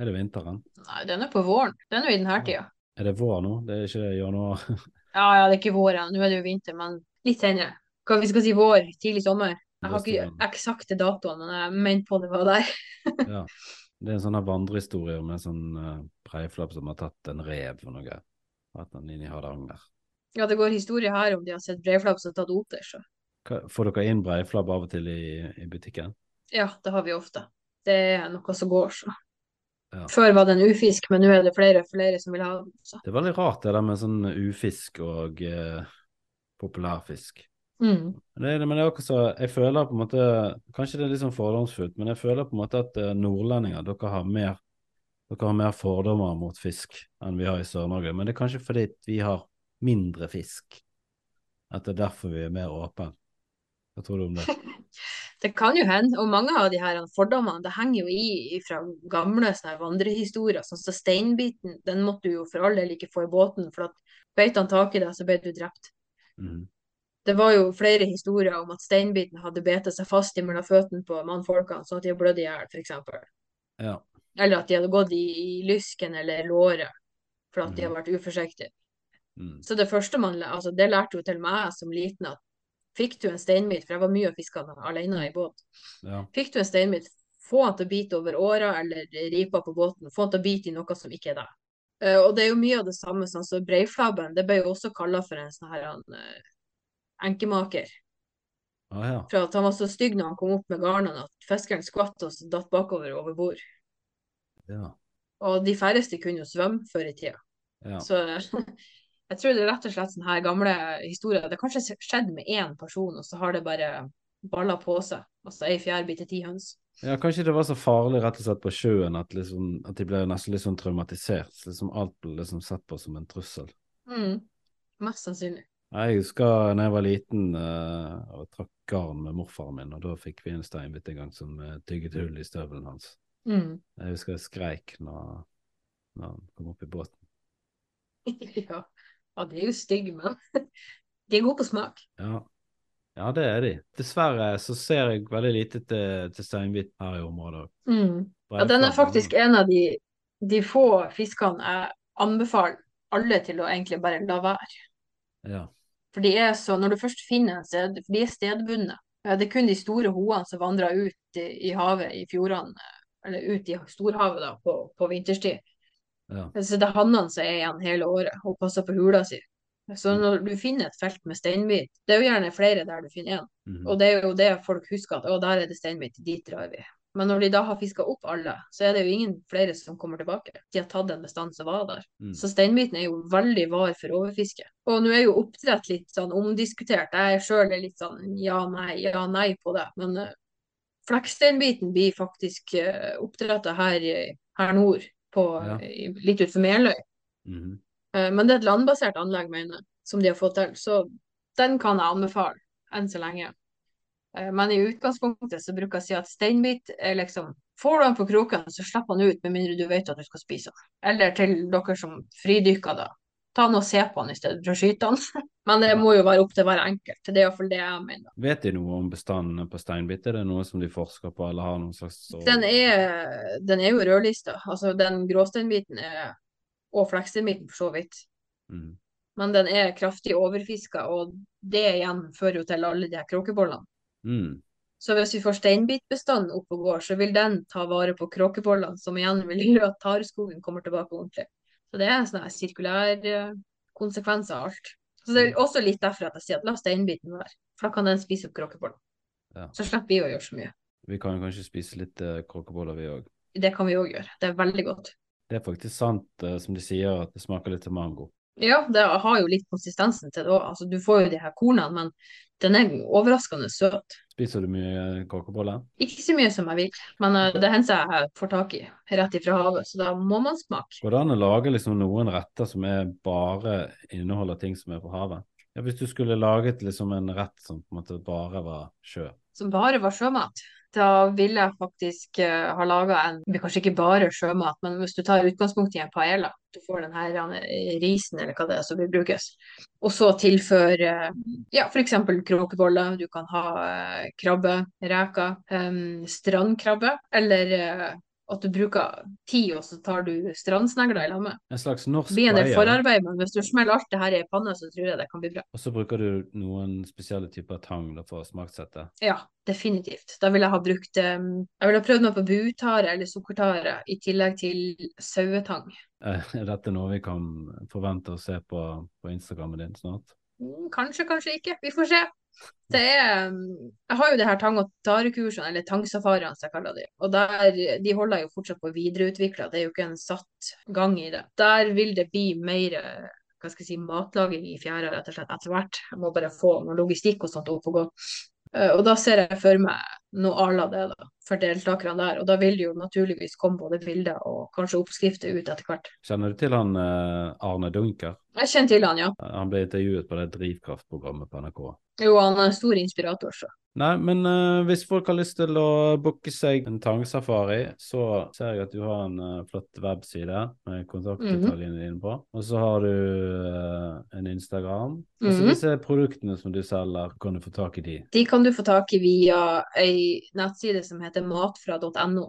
Er det vinteren? Nei, den er på våren. Den er jo i denne tida. Er det vår nå? Det er ikke januar? Ja, ja, det er ikke vår ennå. Nå er det jo vinter, men litt senere. Hva vi skal si vår, tidlig sommer. Jeg har ikke eksakte datoer, men jeg mente på det var der. ja. Det er en sånn vandrehistorie med en sånn uh, breiflabb som har tatt en rev for noe. Hatt den inn i Hardanger. Ja, det går historie her om de har sett breiflabb som har tatt oter, så Får dere inn breiflabb av og til i, i butikken? ja, det har vi ofte. Det er noe som går, så. Ja. Før var det en ufisk, men nå er det flere og flere som vil ha den. Så. Det er veldig rart det der med sånn ufisk og eh, populærfisk. Mm. Men det, men det er akkurat så Jeg føler på en måte Kanskje det er litt sånn fordomsfullt, men jeg føler på en måte at eh, nordlendinger dere har mer dere har mer fordommer mot fisk enn vi har i Sør-Norge. Men det er kanskje fordi vi har mindre fisk. At det er derfor vi er mer åpne. Hva tror du om det? Det kan jo hende, og mange av de her fordommene det henger jo i fra gamle vandrehistorier. Sånn som så steinbiten, den måtte du jo for all del ikke få i båten, for at beit han tak i deg, så ble du drept. Mm. Det var jo flere historier om at steinbiten hadde betet seg fast mellom føttene på mannfolkene, sånn at de hadde blødd i hjel, f.eks. Ja. Eller at de hadde gått i, i lysken eller låret for at de har Mhm. vært uforsiktige. Mm. Så det første man, altså det lærte jo til meg som liten at fikk du en steinbit, for jeg var mye og fiska alene i båt, Ja. fikk du en steinbit, få han til å bite over åra eller ripa på båten, få han til å bite i noe som ikke er deg. Uh, og det er jo mye av det samme, sånn så breiflabben, det ble jo også kalla for en sånn her en, uh, enkemaker. Ah, ja. For at han var så stygg når han kom opp med garnene at fiskeren skvatt og datt bakover over bord. Ja. Og de færreste kunne jo svømme før i tida. Ja. Så jeg tror det er rett og slett sånne her gamle historier. Det har kanskje skjedd med én person, og så har det bare balla på seg. Altså ei fjærbit til ti høns. ja, kanskje det var så farlig rett og slett på sjøen at, liksom, at de ble nesten litt sånn traumatisert. Liksom alt ble liksom sett på som en trussel. Mm. Mest sannsynlig. Jeg husker da jeg var liten uh, og trakk garn med morfaren min, og da fikk vi en steinbit en gang som uh, tygget hull i støvelen hans. Mm. Jeg husker jeg skreik når, når han kom opp i båten. ja. Ja, de er jo stygge, men de er gode på smak. Ja. ja, det er de. Dessverre så ser jeg veldig lite til, til steinhvit her i området. Mm. Ja, den er faktisk en av de, de få fiskene jeg anbefaler alle til å egentlig bare la være. Ja. For de er så, når du først finner en sted, for de er stedbundne. Det er kun de store hoene som vandrer ut i, i havet i fjordene, eller ut i storhavet da, på, på vinterstid. Ja. Så det er hannene som er igjen hele året og passer på hula si. Så Mm. når du finner et felt med steinbit, det er jo gjerne flere der du finner én. Mhm. Og det er jo det folk husker, at å, der er det steinbit, dit drar vi. Men når de da har fiska opp alle, så er det jo ingen flere som kommer tilbake. De har tatt en bestand som var der. Mm. Så steinbiten er jo veldig var for overfiske. Og nå er jo oppdrett litt sånn omdiskutert. Jeg sjøl er litt sånn ja, nei, ja, nei på det. Men uh, flekksteinbiten blir faktisk uh, oppdretta her, i- her nord, på, Ja. litt utenfor Meløy. Mm -hmm. Men det er et landbasert anlegg, mener jeg, som de har fått til. Så den kan jeg anbefale, enn så lenge. Eh, Men i utgangspunktet så bruker jeg å si at steinbit er liksom Får du den på kroken, så slipper den ut, med mindre du vet at du skal spise den. Eller til dere som fridykker, da. Ta han og se på den i stedet for å skyte den. Men det må jo være opp til hver enkelt. Det er iallfall det jeg mener. Vet de noe om bestanden på steinbitt? Er det noe som de forsker på, eller har noen slags Den er, den er jo rødlista. Altså den gråsteinbiten er Og fleksteinbiten for så vidt. Mm. Men den er kraftig overfiska, og det igjen fører jo til alle de her kråkebollene. Mm. Så hvis vi får steinbitbestanden opp og går, så vil den ta vare på kråkebollene, som igjen vil gjøre at tareskogen kommer tilbake ordentlig. Så det er en sånn sirkulær eh, konsekvens av alt. Så det er også litt derfor at jeg sier at la steinbiten være, for da kan den spise opp kråkebollen. Ja. Så slipper vi å gjøre så mye. Vi kan jo kanskje spise litt uh, kråkeboller, vi òg. Det kan vi òg gjøre. Det er veldig godt. Det er faktisk sant, eh, som de sier, at det smaker litt til mango. Ja, det har jo litt konsistensen til det òg. Altså, du får jo de her kornene, men den er overraskende søt. Spiser du mye kakeboller? Ikke så mye som jeg vil, men eh, det hender jeg får tak i rett ifra havet, så da må man smake. Går det an å lage liksom noen retter som bare inneholder ting som er fra havet? Ja, Hvis du skulle laget liksom en rett som på en måte bare var sjø. Som bare var sjømat. Da ville jeg faktisk uh, ha laga en Kanskje ikke bare sjømat, men hvis du tar utgangspunkt i en paella, du får den her eh, risen eller hva det er som vil brukes, og så tilføre uh, ja, f.eks. kråkeboller, du kan ha uh, krabbe, reker, um, strandkrabbe, eller at du bruker tid, og så tar du strandsnegler i lammet. En slags norsk blir en del forarbeid, men hvis du smeller alt det her i panna, så tror jeg det kan bli bra. Og så bruker du noen spesielle typer tang for å smaksette. Ja, definitivt. Da ville jeg ha brukt um, Jeg ville ha prøvd meg på butare eller sukkertare i tillegg til sauetang. Eh, Er dette noe vi kan forvente å se på, på Instagrammen din snart? Mm, Kanskje, kanskje ikke. Vi får se. Det er Jeg har jo det her tang- og tarekursene, eller tangsafariene som jeg kaller det. Og der, de holder jo fortsatt på å videreutvikle. Det er jo ikke en satt gang i det. Der vil det bli mer hva skal jeg si, matlaging i fjæra rett og slett etter hvert. Jeg må bare få noe logistikk og sånt opp og gå. Eh, Og da ser jeg for meg noe à la det, da, for deltakerne der. Og da vil det jo naturligvis komme både bilder og kanskje oppskrifter ut etter hvert. Kjenner du til han eh, Arne Dunker? Jeg kjenner til han, ja. Han ble intervjuet på det Drivkraftprogrammet på NRK. Jo, han er en stor inspirator, så. Nei, men uh, hvis folk har lyst til å booke seg en tangsafari, så ser jeg at du har en uh, flott webside med kontaktdetaljene dine på. Og så har du uh, en Instagram. Og så Mhm. disse produktene som du selger, kan du få tak i de. De kan du få tak i via ei nettside som heter matfra.no.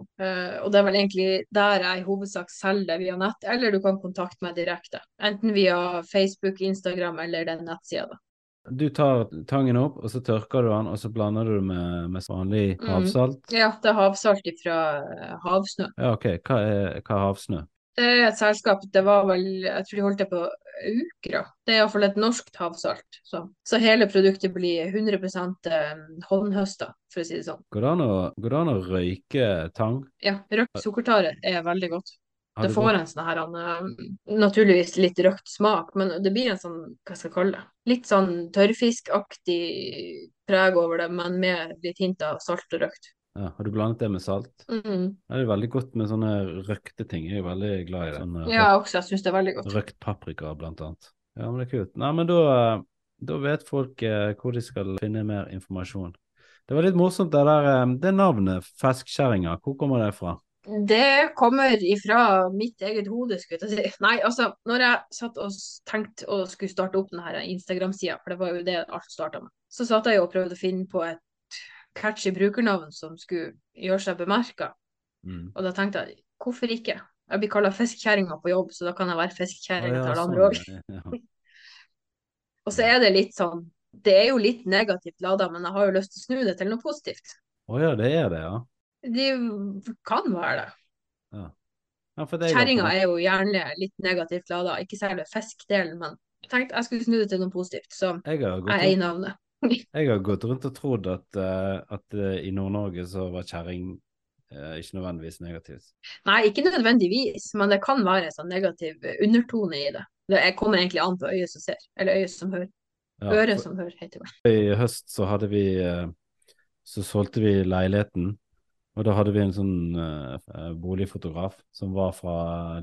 Og det er vel egentlig der jeg i hovedsak selger det via nett, eller du kan kontakte meg direkte. Enten via Facebook, Instagram eller den nettsida, da. Du tar tangen opp, og så tørker du den, og så blander du med, med vanlig havsalt? havsalt. Ja, det er havsalt fra havsnø. Ja, OK. Hva er, hva er havsnø? Det er et selskap, det var vel, jeg tror de holdt det på Ukra. Det er iallfall et norskt havsalt. Så, så hele produktet blir 100 eh, håndhøsta, for å si det sånn. Går det an å røyke tang? Ja, røkt sukkertare er veldig godt. Det får en sånn her, eh, naturligvis litt røkt smak, men det blir en sånn, hva skal jeg kalle det, litt sånn tørrfiskaktig preg over det, men med litt hint av salt og røkt. Ja, har du blandet det med salt? Mm. Det er veldig godt med sånne røkte ting. Jeg er veldig glad i det. Sånne, Ja, også, jeg syns det er veldig godt. Røkt paprika, blant annet. Ja, men det er kult. Nei, men da, eh, da vet folk eh, hvor de skal finne mer informasjon. Det var litt morsomt det der Det navnet, Feskkjerringa, hvor kommer det fra? Det kommer ifra mitt eget hode, skulle jeg si. Nei, altså, når jeg satt og tenkte å skulle starte opp denne Instagram-sida, for det var jo det alt starta med, så satt jeg og prøvde å finne på et catchy brukernavn som skulle gjøre seg bemerka. Mm. Og da tenkte jeg, hvorfor ikke? Jeg blir kalla fiskekjerringa på jobb, så da kan jeg være fiskekjerringa ah, ja, til alle sånn, andre òg. ja. Og så er det litt sånn Det er jo litt negativt lada, men jeg har jo lyst til å snu det til noe positivt. Å ja, det er det, ja. De kan være det. ja Ja, det Kjerringa er jo gjerne litt negativt lada, ikke særlig fiskdelen, men jeg tenkte jeg skulle snu det til noe positivt, så jeg jeg eier navnet. Jeg har gått rundt og trodd at, eh, at eh, i Nord-Norge så var kjerring eh, ikke nødvendigvis negativt. Nei, ikke nødvendigvis, men det kan være en sånn negativ undertone i det. Det kommer egentlig an på øyet som ser, eller øyet som hører. Ja, Øret som hører, heter det. I høst så hadde vi Så solgte vi leiligheten, og da hadde vi en sånn uh, boligfotograf som var fra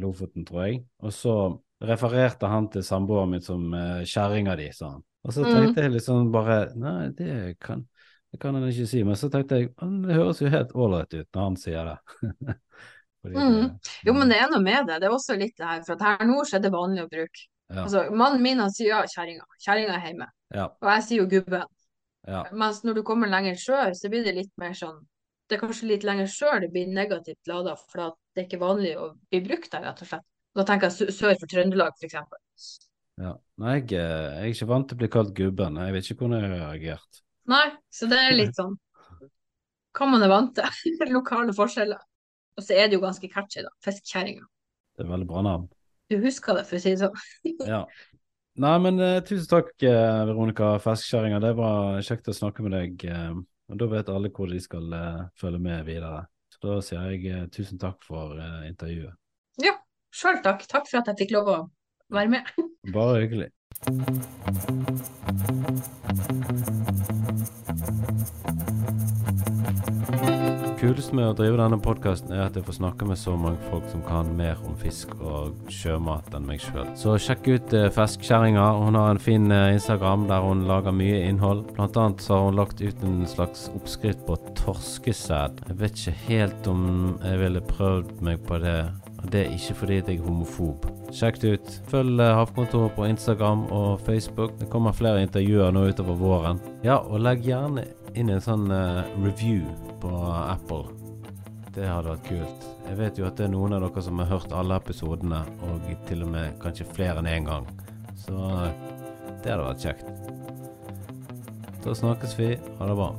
Lofoten, tror jeg. Og så refererte han til samboeren min som uh, kjerringa di, sa han. Og så Mm. tenkte jeg liksom bare Nei, det kan, det kan han ikke si. Men så tenkte jeg «Ah, det høres jo helt ålreit ut når han sier det. Fordi Mm. Jo, men det er noe med det. Det er også litt det her, for her nord så er det vanlig å bruke. ja, Altså, Mannen min han sier ja, kjerringa. Kjerringa er hjemme. ja, Og jeg sier jo gubben. ja. Mens når du kommer lenger sør, så blir det litt mer sånn Det er kanskje litt lenger sør det blir negativt lada, for det er ikke vanlig å bli brukt der, rett og slett. Da tenker jeg sør for Trøndelag, f.eks. ja. Nei, jeg, eh, jeg er ikke vant til å bli kalt gubben. Jeg vet ikke hvordan jeg har reagert. Nei, så det er litt sånn Hva man er vant til. Lokale forskjeller. Og så er det jo ganske catchy, da. Fiskekjerringa. Det er veldig bra navn. Du husker det, for å si det sånn. Ja. Nei, men uh, tusen takk, uh, Veronica Feskkjerringa. Det var kjekt å snakke med deg. eh, og da vet alle hvor de skal uh, følge med videre. Så da sier jeg uh, tusen takk for uh, intervjuet. Ja, sjøl takk. Takk for at jeg fikk lov å være med. Bare hyggelig. Kulest med å drive denne podkasten er at jeg får snakke med så mange folk som kan mer om fisk og sjømat enn meg sjøl. Så sjekk ut eh, Feskkjerringa. Hun har en fin eh, Instagram der hun lager mye innhold. Blant annet så har hun lagt ut en slags oppskrift på torskesæd. Jeg vet ikke helt om jeg ville prøvd meg på det. Og det er ikke fordi jeg er homofob. Sjekk det ut. Følg eh, Havkontoret på Instagram og Facebook. Det kommer flere intervjuer nå utover våren. Ja, og legg gjerne inn en sånn uh, review på Apple. Det hadde vært kult. Jeg vet jo at det er noen av dere som har hørt alle episodene, og til og med kanskje flere enn én gang. Så det hadde vært kjekt. Da snakkes vi. Ha det bra.